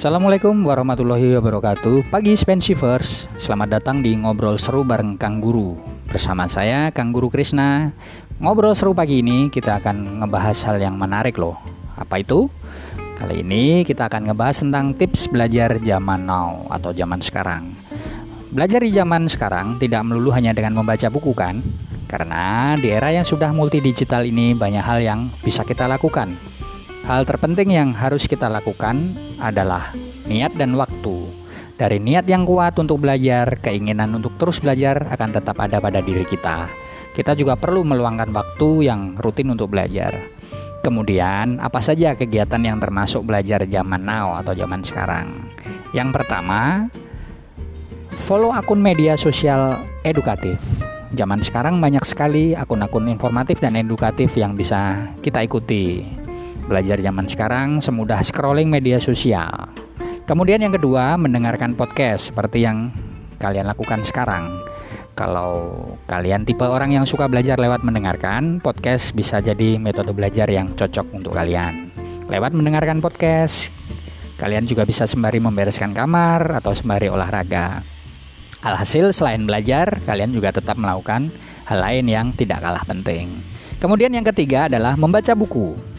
Assalamualaikum warahmatullahi wabarakatuh. Pagi Spensivers Selamat datang di Ngobrol Seru bareng Kang Guru. Bersama saya Kang Guru Krisna. Ngobrol seru pagi ini kita akan ngebahas hal yang menarik loh. Apa itu? Kali ini kita akan ngebahas tentang tips belajar zaman now atau zaman sekarang. Belajar di zaman sekarang tidak melulu hanya dengan membaca buku kan? Karena di era yang sudah multi digital ini banyak hal yang bisa kita lakukan Hal terpenting yang harus kita lakukan adalah niat dan waktu. Dari niat yang kuat untuk belajar, keinginan untuk terus belajar akan tetap ada pada diri kita. Kita juga perlu meluangkan waktu yang rutin untuk belajar. Kemudian, apa saja kegiatan yang termasuk belajar zaman now atau zaman sekarang? Yang pertama, follow akun media sosial edukatif. Zaman sekarang banyak sekali akun-akun informatif dan edukatif yang bisa kita ikuti belajar zaman sekarang semudah scrolling media sosial. Kemudian yang kedua, mendengarkan podcast seperti yang kalian lakukan sekarang. Kalau kalian tipe orang yang suka belajar lewat mendengarkan, podcast bisa jadi metode belajar yang cocok untuk kalian. Lewat mendengarkan podcast, kalian juga bisa sembari membereskan kamar atau sembari olahraga. Alhasil selain belajar, kalian juga tetap melakukan hal lain yang tidak kalah penting. Kemudian yang ketiga adalah membaca buku.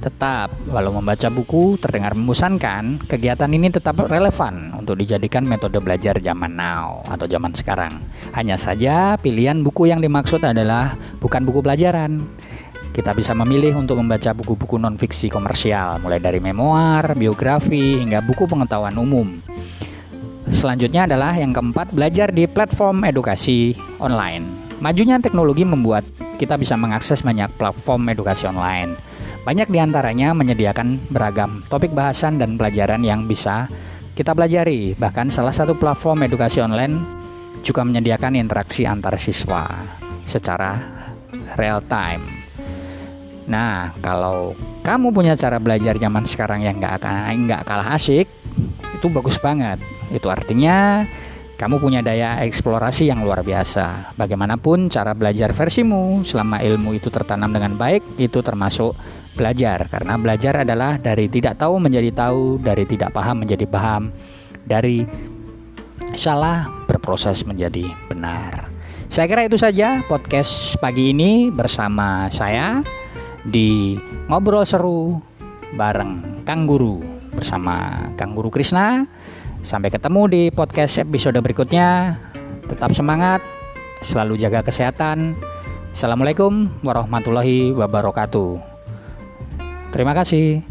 Tetap, walau membaca buku terdengar membosankan, kegiatan ini tetap relevan untuk dijadikan metode belajar zaman now atau zaman sekarang. Hanya saja pilihan buku yang dimaksud adalah bukan buku pelajaran. Kita bisa memilih untuk membaca buku-buku non-fiksi komersial, mulai dari memoir, biografi, hingga buku pengetahuan umum. Selanjutnya adalah yang keempat, belajar di platform edukasi online. Majunya teknologi membuat kita bisa mengakses banyak platform edukasi online banyak di antaranya menyediakan beragam topik bahasan dan pelajaran yang bisa kita pelajari. Bahkan salah satu platform edukasi online juga menyediakan interaksi antar siswa secara real time. Nah, kalau kamu punya cara belajar zaman sekarang yang nggak nggak kalah asik, itu bagus banget. Itu artinya kamu punya daya eksplorasi yang luar biasa. Bagaimanapun cara belajar versimu, selama ilmu itu tertanam dengan baik, itu termasuk belajar karena belajar adalah dari tidak tahu menjadi tahu, dari tidak paham menjadi paham, dari salah berproses menjadi benar. Saya kira itu saja podcast pagi ini bersama saya di ngobrol seru bareng Kang Guru bersama Kang Guru Krisna. Sampai ketemu di podcast episode berikutnya. Tetap semangat, selalu jaga kesehatan. Assalamualaikum warahmatullahi wabarakatuh. Terima kasih.